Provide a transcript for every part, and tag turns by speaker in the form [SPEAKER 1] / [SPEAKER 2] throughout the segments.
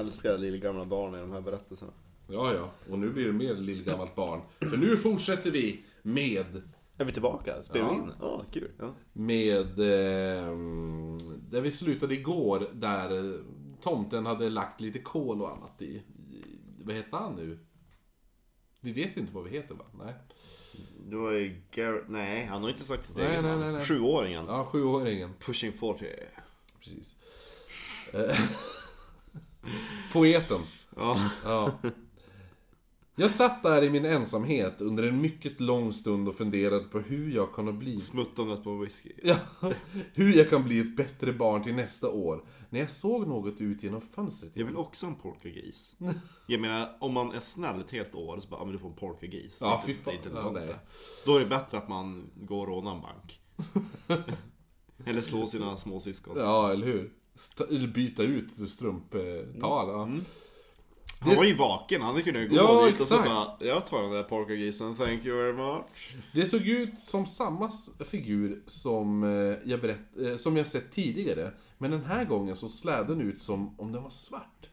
[SPEAKER 1] älskar lillgamla barn i de här berättelserna.
[SPEAKER 2] Ja, ja. Och nu blir det mer lillgammalt barn. För nu fortsätter vi med...
[SPEAKER 1] Är vi tillbaka? Spelar vi
[SPEAKER 2] Ja.
[SPEAKER 1] in? Ja, kul. Ja.
[SPEAKER 2] Med... Eh, där vi slutade igår, där eh, tomten hade lagt lite kol och annat i... i vad heter han nu? Vi vet inte vad vi heter va? Nej.
[SPEAKER 1] Det var ju Garrett... Nej, han har inte sagt sitt
[SPEAKER 2] Nej, nej, nej, nej.
[SPEAKER 1] Sjuåringen.
[SPEAKER 2] Ja, sjuåringen.
[SPEAKER 1] Pushing 40.
[SPEAKER 2] Precis. Poeten.
[SPEAKER 1] Ja.
[SPEAKER 2] Ja. Jag satt där i min ensamhet under en mycket lång stund och funderade på hur jag kan bli...
[SPEAKER 1] Smuttandet på whisky.
[SPEAKER 2] Ja, hur jag kan bli ett bättre barn till nästa år. När jag såg något ut genom fönstret.
[SPEAKER 1] Jag vill också ha en polkagris. Jag menar, om man är snäll ett helt år så bara, ja men du får en polkagris.
[SPEAKER 2] Ja, fy fan.
[SPEAKER 1] Inte
[SPEAKER 2] Ja, nej.
[SPEAKER 1] Då är det bättre att man går och rånar en bank. Eller slår sina småsyskon.
[SPEAKER 2] Ja, eller hur? Byta ut strumptal. Ja.
[SPEAKER 1] Mm. Han var ju vaken, han kunde ju gå
[SPEAKER 2] Ja,
[SPEAKER 1] dit och så bara Jag tar den där polkagrisen, thank you very much.
[SPEAKER 2] Det såg ut som samma figur som eh, jag, berätt, eh, som jag sett tidigare. Men den här gången så släden ut som om den var svart.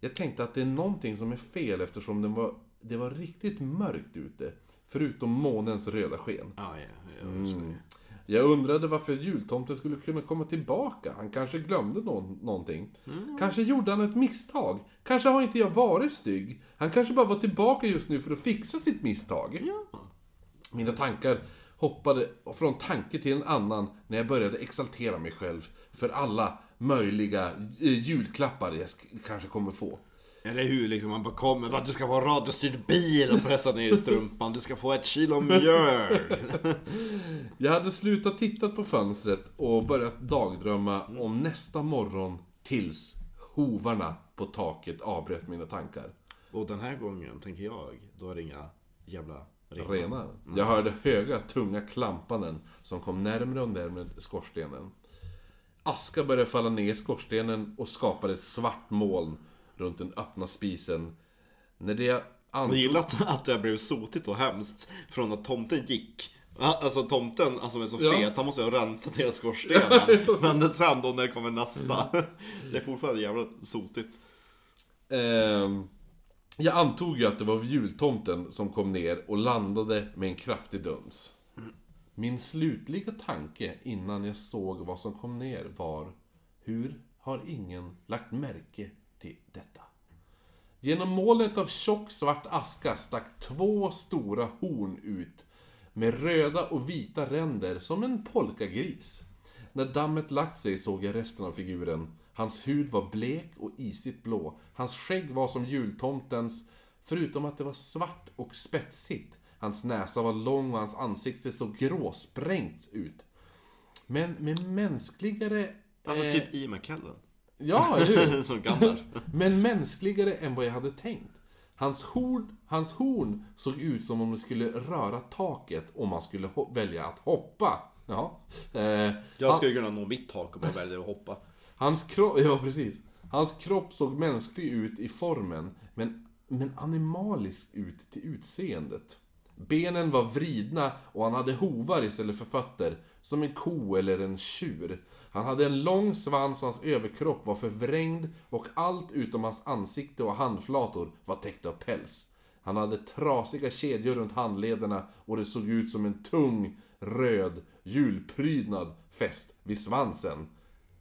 [SPEAKER 2] Jag tänkte att det är någonting som är fel eftersom den var, det var riktigt mörkt ute. Förutom månens röda sken.
[SPEAKER 1] Ja, ja, jag mm.
[SPEAKER 2] Jag undrade varför jultomten skulle kunna komma tillbaka. Han kanske glömde nå- någonting. Kanske gjorde han ett misstag. Kanske har inte jag varit stygg. Han kanske bara var tillbaka just nu för att fixa sitt misstag.
[SPEAKER 1] Ja.
[SPEAKER 2] Mina tankar hoppade från tanke till en annan när jag började exaltera mig själv för alla möjliga eh, julklappar jag sk- kanske kommer få.
[SPEAKER 1] Eller hur, liksom man bara kommer, bara, du ska få en radiostyrd bil och pressa ner i strumpan, du ska få ett kilo mjöl.
[SPEAKER 2] Jag hade slutat titta på fönstret och börjat dagdrömma om nästa morgon tills hovarna på taket avbröt mina tankar.
[SPEAKER 1] Och den här gången, tänker jag, då är det inga jävla renar.
[SPEAKER 2] Renar. Jag hörde höga, tunga klampanden som kom närmre och närmre skorstenen. Aska började falla ner i skorstenen och skapade ett svart moln runt den öppna spisen. När det
[SPEAKER 1] Jag
[SPEAKER 2] antog...
[SPEAKER 1] gillar att, det blev sotigt och hemskt från att tomten gick. Alltså tomten, alltså är så
[SPEAKER 2] Ja.
[SPEAKER 1] fet, han måste ju ha rensat hela skorstenen. Men sen då när det kommer nästa. Det är fortfarande jävla sotigt.
[SPEAKER 2] Ehm, jag antog ju att det var jultomten som kom ner och landade med en kraftig duns. Min slutliga tanke innan jag såg vad som kom ner var Hur har ingen lagt märke till detta? Genom molnet av tjock svart aska stack två stora horn ut med röda och vita ränder som en polkagris. När dammet lagt sig såg jag resten av figuren. Hans hud var blek och isigt blå. Hans skägg var som jultomtens, förutom att det var svart och spetsigt. Hans näsa var lång och hans ansikte såg gråsprängt ut. Men med mänskligare...
[SPEAKER 1] Alltså
[SPEAKER 2] eh,
[SPEAKER 1] typ i McKellen.
[SPEAKER 2] Ja, eller hur?
[SPEAKER 1] Som Gandalf.
[SPEAKER 2] Men mänskligare än vad jag hade tänkt. Hans horn, hans horn såg ut som om det skulle röra taket om man skulle välja att hoppa. Ja. Eh,
[SPEAKER 1] Jag
[SPEAKER 2] han,
[SPEAKER 1] skulle kunna nå mitt tak om jag väljer att hoppa.
[SPEAKER 2] hans kropp, ja precis. Hans kropp såg mänsklig ut i formen, men, men animalisk ut till utseendet. Benen var vridna och han hade hovar istället för fötter, som en ko eller en tjur. Han hade en lång svans och hans överkropp var förvrängd och allt utom hans ansikte och handflator var täckt av päls. Han hade trasiga kedjor runt handlederna och det såg ut som en tung, röd julprydnad fäst vid svansen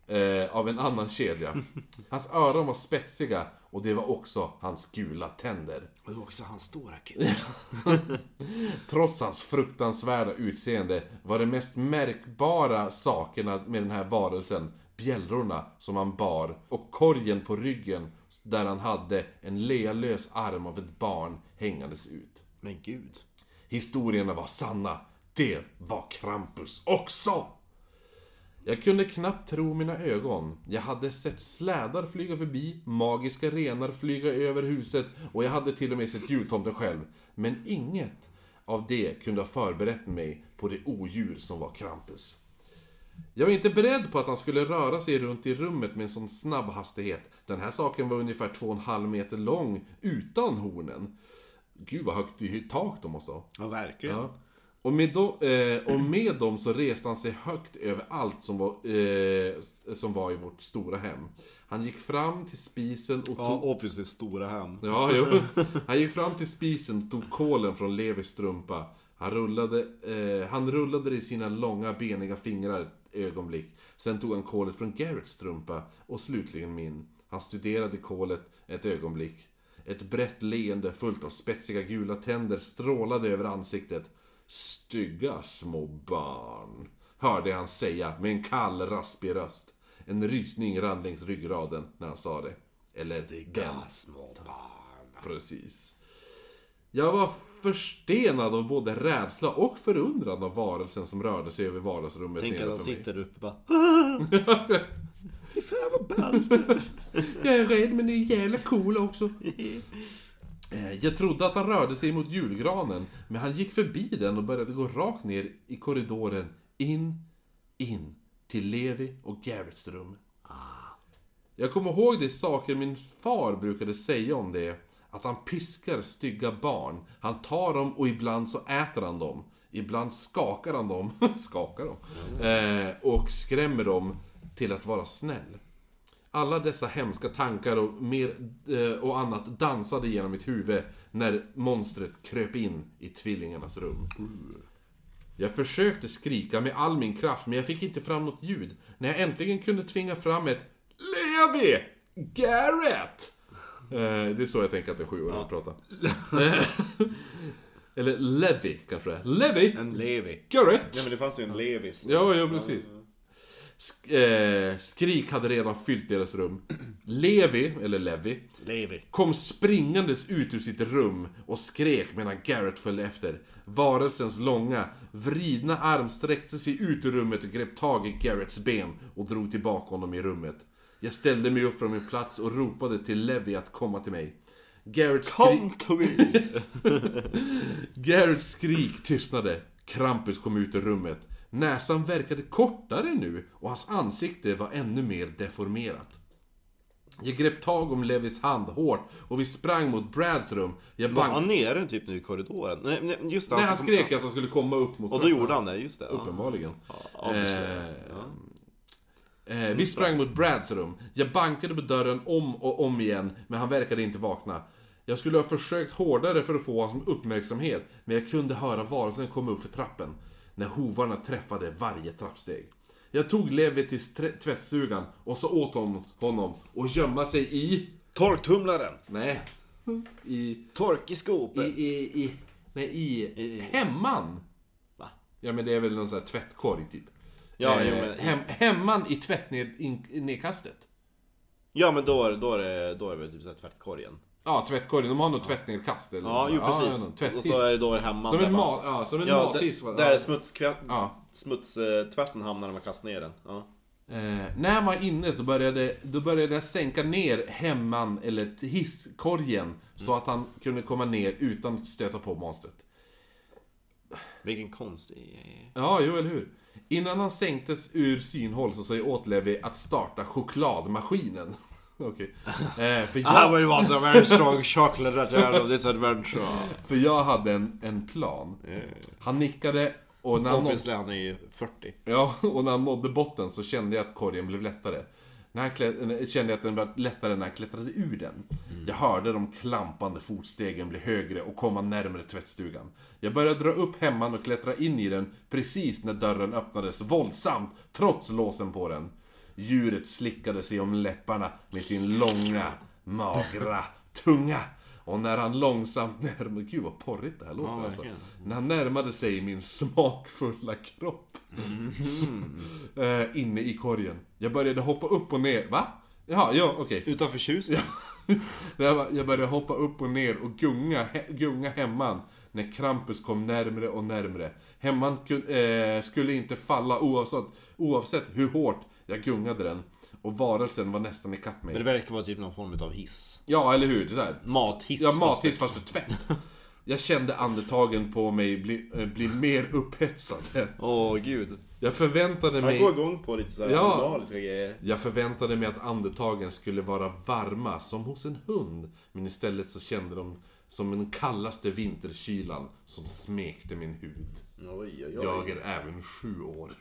[SPEAKER 2] eh, av en annan kedja. Hans öron var spetsiga och det var också hans gula tänder.
[SPEAKER 1] Och det var också hans stora kille.
[SPEAKER 2] Trots hans fruktansvärda utseende var det mest märkbara sakerna med den här varelsen bjällrorna som han bar och korgen på ryggen där han hade en lealös arm av ett barn hängandes ut.
[SPEAKER 1] Men gud.
[SPEAKER 2] Historierna var sanna. Det var Krampus också! Jag kunde knappt tro mina ögon. Jag hade sett slädar flyga förbi, magiska renar flyga över huset och jag hade till och med sett jultomten själv. Men inget av det kunde ha förberett mig på det odjur som var Krampus. Jag var inte beredd på att han skulle röra sig runt i rummet med en sån snabb hastighet. Den här saken var ungefär 2,5 meter lång utan hornen. Gud vad högt i tak de måste ha.
[SPEAKER 1] Ja, verkligen.
[SPEAKER 2] Ja. Och med, dem, eh, och med dem så reste han sig högt över allt som var, eh, som var i vårt stora hem. Han gick fram till spisen och tog...
[SPEAKER 1] Ja, obviously stora hem.
[SPEAKER 2] Ja, jo. Han gick fram till spisen och tog kolen från Levis strumpa. Han rullade, eh, han rullade det i sina långa beniga fingrar ett ögonblick. Sen tog han kolet från Garretts strumpa och slutligen min. Han studerade kolet ett ögonblick. Ett brett leende fullt av spetsiga gula tänder strålade över ansiktet. Stygga små barn, hörde han säga med en kall, raspig röst. En rysning rann längs ryggraden när han sa det. Eller den.
[SPEAKER 1] små barn.
[SPEAKER 2] Precis. Jag var förstenad av både rädsla och förundran av varelsen som rörde sig över vardagsrummet
[SPEAKER 1] Tänk att han sitter uppe bara... Fy fan vad ballt.
[SPEAKER 2] Jag är rädd men det är jävla cool också. Eh, Jag trodde att han rörde sig mot julgranen, men han gick förbi den och började gå rakt ner i korridoren, in, in, till Levi och Garretts rum. Jag kommer ihåg de saker min far brukade säga om det, att han piskar stygga barn, han tar dem och ibland så äter han dem. Ibland skakar han dem, skakar dem, eh, och skrämmer dem till att vara snäll. Alla dessa hemska tankar och, mer, eh, och annat dansade genom mitt huvud när monstret kröp in i tvillingarnas rum. Jag försökte skrika med all min kraft, men jag fick inte fram något ljud. När jag äntligen kunde tvinga fram ett Levi! Garrett! Eh, det är så jag tänker att en sjuåring pratar. Eh, Eller Levi, kanske det är. Levi!
[SPEAKER 1] En Levi.
[SPEAKER 2] Garrett!
[SPEAKER 1] Ja men det fanns ju en Levis.
[SPEAKER 2] Ja, ja precis. Sk- eh, skrik hade redan fyllt deras rum. Levi, eller Levi,
[SPEAKER 1] Levi.
[SPEAKER 2] kom springandes ut ur sitt rum och skrek medan Garrett följde efter. Varelsens långa, vridna arm sträckte sig ut ur rummet och grep tag i Garretts ben och drog tillbaka honom i rummet. Jag ställde mig upp från min plats och ropade till Levi att komma till mig. Garretts skri-
[SPEAKER 1] Kom to me!
[SPEAKER 2] Garretts skrik tystnade. Krampus kom ut ur rummet. Näsan verkade kortare nu och hans ansikte var ännu mer deformerat. Jag grep tag om Levis hand hårt och vi sprang mot Brads rum. Jag
[SPEAKER 1] Var
[SPEAKER 2] bank...
[SPEAKER 1] han nere typ nu i korridoren? Nej, nej just det.
[SPEAKER 2] Nej, han skrek att han skulle komma upp mot
[SPEAKER 1] Och då gjorde han det, just det. Ja.
[SPEAKER 2] Uppenbarligen.
[SPEAKER 1] obviously.
[SPEAKER 2] Eh,
[SPEAKER 1] Ja.
[SPEAKER 2] Eh, vi sprang mot Brads rum. Jag bankade på dörren om och om igen, men han verkade inte vakna. Jag skulle ha försökt hårdare för att få hans uppmärksamhet, men jag kunde höra varelsen komma upp för trappen. När hovarna träffade varje trappsteg. Jag tog Levi till tvättstugan och så åt hon honom och gömma sig i...
[SPEAKER 1] Torktumlaren!
[SPEAKER 2] Nej. I...
[SPEAKER 1] Tork i
[SPEAKER 2] I... i, nej, i...
[SPEAKER 1] I-
[SPEAKER 2] Hemman!
[SPEAKER 1] Va?
[SPEAKER 2] Ja men det är väl någon sån här tvättkorg typ.
[SPEAKER 1] Ja,
[SPEAKER 2] eh,
[SPEAKER 1] jo, men-
[SPEAKER 2] hem, hemman i tvättnedkastet.
[SPEAKER 1] Ja men då, är- då är det, då är det väl typ såhär tvättkorgen.
[SPEAKER 2] Ja, tvättkorgen. De har nog tvättnedkast eller
[SPEAKER 1] Ja, jo precis. och så är det då hemma.
[SPEAKER 2] Som en, mat, ja, som en
[SPEAKER 1] Ja,
[SPEAKER 2] mathiss.
[SPEAKER 1] där, där
[SPEAKER 2] Ja.
[SPEAKER 1] smutskvätt,
[SPEAKER 2] Ja.
[SPEAKER 1] smutstvätten hamnar när man kastar ner den. Ja.
[SPEAKER 2] Eh, när jag var inne så började, då började jag sänka ner hemman, eller hisskorgen, så att han kunde komma ner utan att stöta på monstret.
[SPEAKER 1] Vilken konstig...
[SPEAKER 2] Ja, jo, eller hur? Innan han sänktes ur synhåll så sa jag åt Levi att starta chokladmaskinen. Okej. Eh, för, jag,
[SPEAKER 1] we want a very strong chocolate at the end of this adventure.
[SPEAKER 2] för jag hade en, en plan. Han nickade och när han, nådde,
[SPEAKER 1] han är ju 40.
[SPEAKER 2] ja, och när han nådde botten så kände jag att korgen blev lättare. När han klä, kände jag att den var lättare när han klättrade ur den. Jag hörde de klampande fotstegen bli högre och komma närmare tvättstugan. Jag började dra upp hemman och klättra in i den precis när dörren öppnades våldsamt, trots låsen på den. Djuret slickade sig om läpparna med sin långa, magra tunga. Och när han långsamt närmade... Gud vad porrigt det här låter
[SPEAKER 1] Ja,
[SPEAKER 2] alltså. När han närmade sig min smakfulla kropp. eh, inne i korgen. Jag började hoppa upp och ner. Va? Jaha, ja okej.
[SPEAKER 1] Utan förtjusning.
[SPEAKER 2] Jag började hoppa upp och ner och gunga, he, gunga hemman när Krampus kom närmre och närmre. Hemman kun, eh, skulle inte falla oavsett, oavsett hur hårt jag gungade den. Och varelsen var nästan ikapp mig.
[SPEAKER 1] Men det verkar vara typ någon form av hiss.
[SPEAKER 2] Ja, eller hur? Det är så här.
[SPEAKER 1] Mathiss.
[SPEAKER 2] Ja, mathiss fast för tvätt. Jag kände andetagen på mig bli, eh, bli mer upphetsade.
[SPEAKER 1] Åh gud.
[SPEAKER 2] Jag förväntade
[SPEAKER 1] Han
[SPEAKER 2] mig...
[SPEAKER 1] går igång på lite såhär
[SPEAKER 2] Ja.
[SPEAKER 1] animaliska grejer.
[SPEAKER 2] Jag förväntade mig att andetagen skulle vara varma som hos en hund. Men istället så kände de som den kallaste vinterkylan som smekte min hud.
[SPEAKER 1] Oj, oj, oj.
[SPEAKER 2] Jag är även sju år.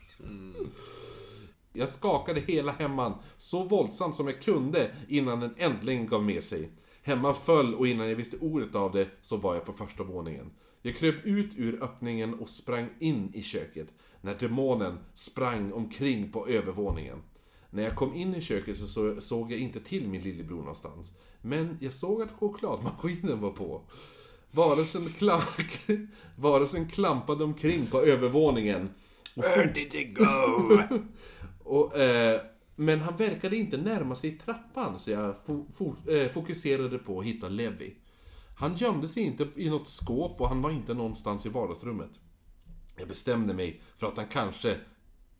[SPEAKER 2] Jag skakade hela hemman så våldsamt som jag kunde innan den äntligen gav med sig. Hemman föll och innan jag visste ordet av det så var jag på första våningen. Jag kröp ut ur öppningen och sprang in i köket. När demonen sprang omkring på övervåningen. När jag kom in i köket så så- såg jag inte till min lillebror någonstans. Men jag såg att chokladmaskinen var på. Varelsen, kla- Varelsen klampade omkring på övervåningen.
[SPEAKER 1] Where did it go?
[SPEAKER 2] Och, eh, men han verkade inte närma sig trappan så jag fo- fo- eh, fokuserade på att hitta Levi. Han gömde sig inte i något skåp och han var inte någonstans i vardagsrummet. Jag bestämde mig för att han kanske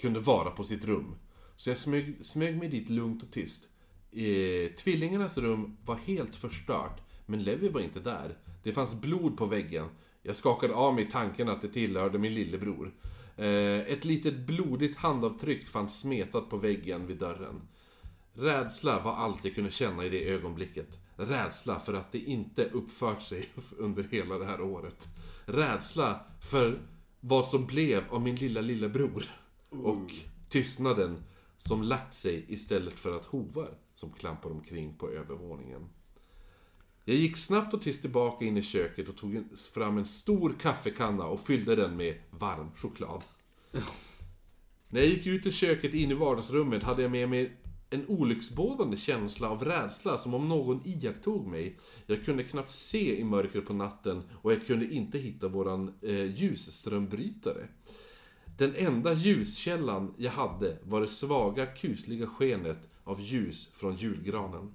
[SPEAKER 2] kunde vara på sitt rum. Så jag smög, smög mig dit lugnt och tyst. Eh, tvillingarnas rum var helt förstört, men Levi var inte där. Det fanns blod på väggen. Jag skakade av mig tanken att det tillhörde min lillebror. Eh, ett litet blodigt handavtryck fanns smetat på väggen vid dörren. Rädsla var allt jag kunde känna i det ögonblicket. Rädsla för att det inte uppfört sig under hela det här året. Rädsla för vad som blev av min lilla lillebror. Och tystnaden som lagt sig istället för att hovar som klampar omkring på övervåningen. Jag gick snabbt och tyst tillbaka in i köket och tog fram en stor kaffekanna och fyllde den med varm choklad. När jag gick ut i köket in i vardagsrummet hade jag med mig en olycksbådande känsla av rädsla som om någon iakttog mig. Jag kunde knappt se i mörkret på natten och jag kunde inte hitta våran eh, ljusströmbrytare. Den enda ljuskällan jag hade var det svaga kusliga skenet av ljus från julgranen.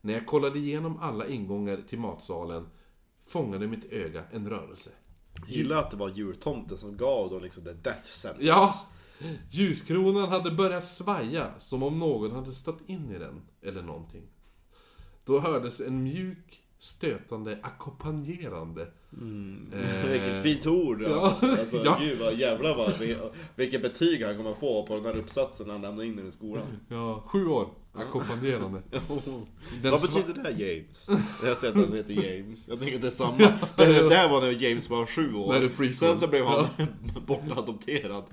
[SPEAKER 2] När jag kollade igenom alla ingångar till matsalen fångade mitt öga en rörelse.
[SPEAKER 1] Gillar att det var jultomten som gav dem liksom the death sentence.
[SPEAKER 2] Ja! Ljuskronan hade börjat svaja som om någon hade stått in i den, eller någonting. Då hördes en mjuk, stötande, ackompanjerande. Eh,
[SPEAKER 1] Vilket fint ord!
[SPEAKER 2] Ja.
[SPEAKER 1] Alltså
[SPEAKER 2] Ja.
[SPEAKER 1] gud vad jävlar vad, vil- vilket betyg han kommer få på den här uppsatsen när han lämnar in den i skolan.
[SPEAKER 2] Ja, sju år. Ackompanjerande. Den
[SPEAKER 1] Vad betyder det här James? Jag har sett att han heter James. Jag tänker att det är samma. Det, det här var när James var sju år.
[SPEAKER 2] Det är.
[SPEAKER 1] Sen så blev han bortadopterad.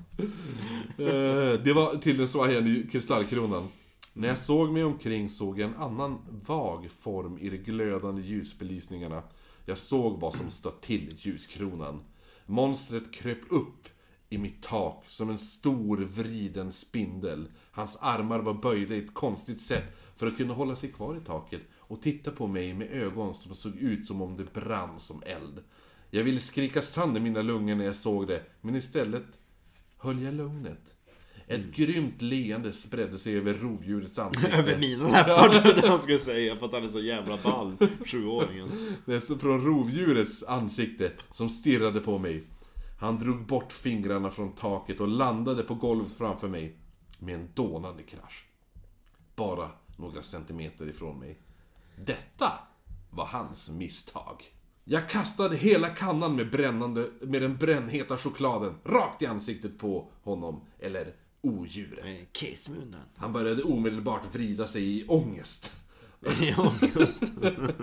[SPEAKER 2] Eh, Det var till den svajande kristallkronan. När jag såg mig omkring såg jag en annan vag form i de glödande ljusbelysningarna. Jag såg vad som stod till ljuskronan. Monstret kröp upp i mitt tak som en stor vriden spindel. Hans armar var böjda i ett konstigt sätt för att kunna hålla sig kvar i taket och titta på mig med ögon som såg ut som om det brann som eld. Jag ville skrika sönder mina lungor när jag såg det, men istället höll jag lugnet. Ett grymt leende spredde sig över rovdjurets ansikte.
[SPEAKER 1] Över mina läppar trodde han skulle säga för att han är så jävla ball, sjuåringen.
[SPEAKER 2] Det är från rovdjurets ansikte som stirrade på mig. Han drog bort fingrarna från taket och landade på golvet framför mig. Med en dånande krasch. Bara några centimeter ifrån mig. Detta var hans misstag. Jag kastade hela kannan med, brännande, med den brännheta chokladen rakt i ansiktet på honom, eller odjuret.
[SPEAKER 1] Kissmunnen.
[SPEAKER 2] Han började omedelbart vrida sig i ångest.
[SPEAKER 1] I ångest.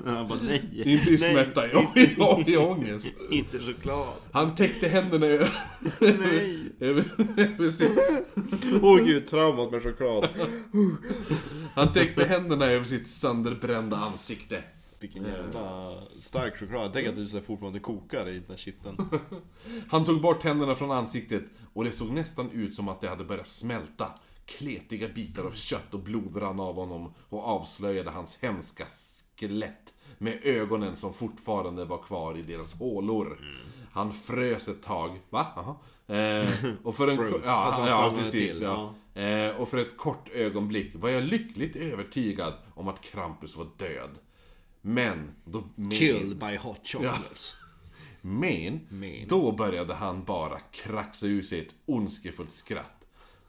[SPEAKER 1] Han bara nej.
[SPEAKER 2] Inte i smärta, i, i ångest.
[SPEAKER 1] Inte choklad.
[SPEAKER 2] Han täckte händerna över...
[SPEAKER 1] Nej.
[SPEAKER 2] över, över sitt,
[SPEAKER 1] Åh gud, traumat med choklad.
[SPEAKER 2] han täckte händerna över sitt sönderbrända ansikte.
[SPEAKER 1] Vilken jävla stark choklad. Tänk att du så fortfarande kokar i den här kitteln.
[SPEAKER 2] Han tog bort händerna från ansiktet och det såg nästan ut som att det hade börjat smälta. Kletiga bitar av kött och blod rann av honom och avslöjade hans hemska skelett med ögonen som fortfarande var kvar i deras hålor. Han frös ett tag. Va? Jaha. Eh, och för en ja,
[SPEAKER 1] Alltså, han
[SPEAKER 2] ja, precis,
[SPEAKER 1] till,
[SPEAKER 2] ja. Eh, och för ett kort ögonblick var jag lyckligt övertygad om att Krampus var död. Men, då... men-
[SPEAKER 1] Killed by hot chocolates.
[SPEAKER 2] men,
[SPEAKER 1] Men.
[SPEAKER 2] då började han bara kraxa ur sig ett ondskefullt skratt.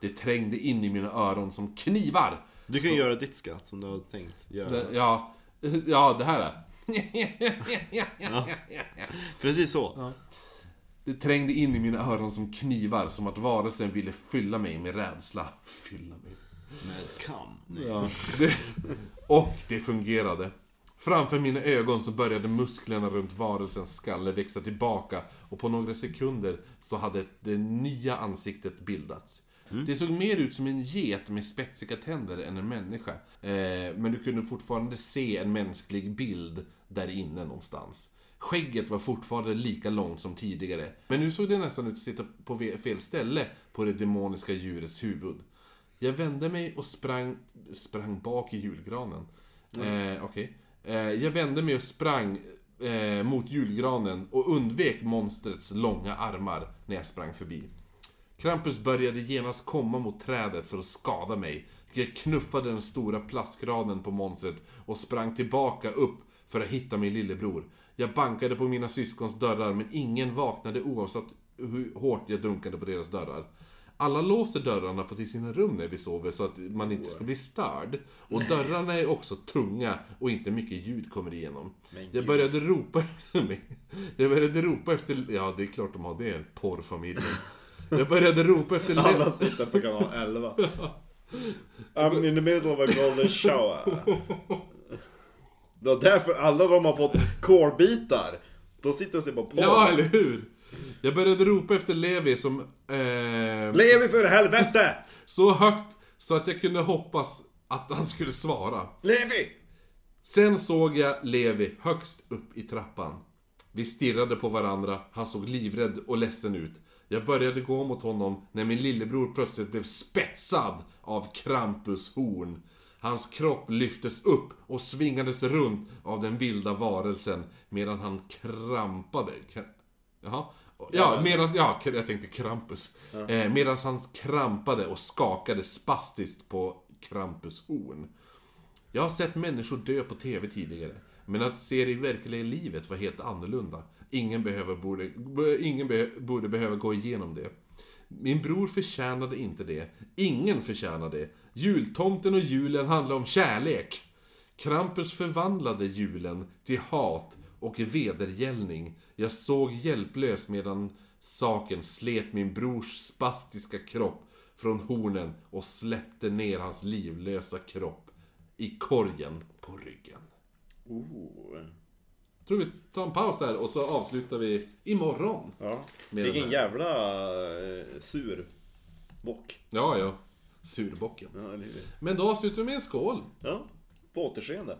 [SPEAKER 2] Det trängde in i mina öron som knivar.
[SPEAKER 1] Du kan ju göra ditt skratt som du har tänkt göra.
[SPEAKER 2] Det, ja, ja, det här är.
[SPEAKER 1] Precis så.
[SPEAKER 2] Det trängde in i mina öron som knivar, som att varelsen ville fylla mig med rädsla. Fylla mig.
[SPEAKER 1] Med kam.
[SPEAKER 2] Ja, det, och det fungerade. Framför mina ögon så började musklerna runt varelsens skalle växa tillbaka och på några sekunder så hade det nya ansiktet bildats. Det såg mer ut som en get med spetsiga tänder än en människa. Eh, men du kunde fortfarande se en mänsklig bild där inne någonstans. Skägget var fortfarande lika långt som tidigare. Men nu såg det nästan ut att sitta på fel ställe på det demoniska djurets huvud. Jag vände mig och sprang, sprang bak i julgranen. Eh, Okej. Eh, jag vände mig och sprang eh, mot julgranen och undvek monstrets långa armar när jag sprang förbi. Krampus började genast komma mot trädet för att skada mig. Jag knuffade den stora plastgranen på monstret och sprang tillbaka upp för att hitta min lillebror. Jag bankade på mina syskons dörrar men ingen vaknade oavsett hur hårt jag dunkade på deras dörrar. Alla låser dörrarna på till sina rum när vi sover så att man inte ska bli störd. Och dörrarna är också tunga och inte mycket ljud kommer igenom. Jag började ropa efter mig. Jag började ropa efter... Ja, det är klart de har det, porrfamiljen. Jag började ropa efter...
[SPEAKER 1] Alla sitter på kanal 11. I'm in the middle of a golden shower. Det var därför alla de har fått kolbitar. De sitter och ser på porr.
[SPEAKER 2] Ja, eller hur? Jag började ropa efter Levi som... Eh,
[SPEAKER 1] Lev för helvete!
[SPEAKER 2] så högt så att jag kunde hoppas att han skulle svara.
[SPEAKER 1] Levi!
[SPEAKER 2] Sen såg jag Levi högst upp i trappan. Vi stirrade på varandra, han såg livrädd och ledsen ut. Jag började gå mot honom när min lillebror plötsligt blev spetsad av Krampus horn. Hans kropp lyftes upp och svingades runt av den vilda varelsen medan han krampade. Kra- Jaha. Ja, medan, ja, jag tänkte Krampus. Eh, medan han krampade och skakade spastiskt på Krampus horn. Jag har sett människor dö på TV tidigare. Men att se det i verkliga livet var helt annorlunda. Ingen, behöver, borde, ingen be, borde behöva gå igenom det. Min bror förtjänade inte det. Ingen förtjänade det. Jultomten och julen handlar om kärlek. Krampus förvandlade julen till hat och vedergällning. Jag såg hjälplös medan saken slet min brors spastiska kropp från hornen och släppte ner hans livlösa kropp i korgen på ryggen.
[SPEAKER 1] Oh.
[SPEAKER 2] Tror vi tar en paus där och så avslutar vi imorgon.
[SPEAKER 1] Ja. Vilken jävla eh, sur bock.
[SPEAKER 2] Ja, ja. Surbocken.
[SPEAKER 1] Ja, eller hur?
[SPEAKER 2] Men då avslutar vi med en skål.
[SPEAKER 1] Ja, på återseende.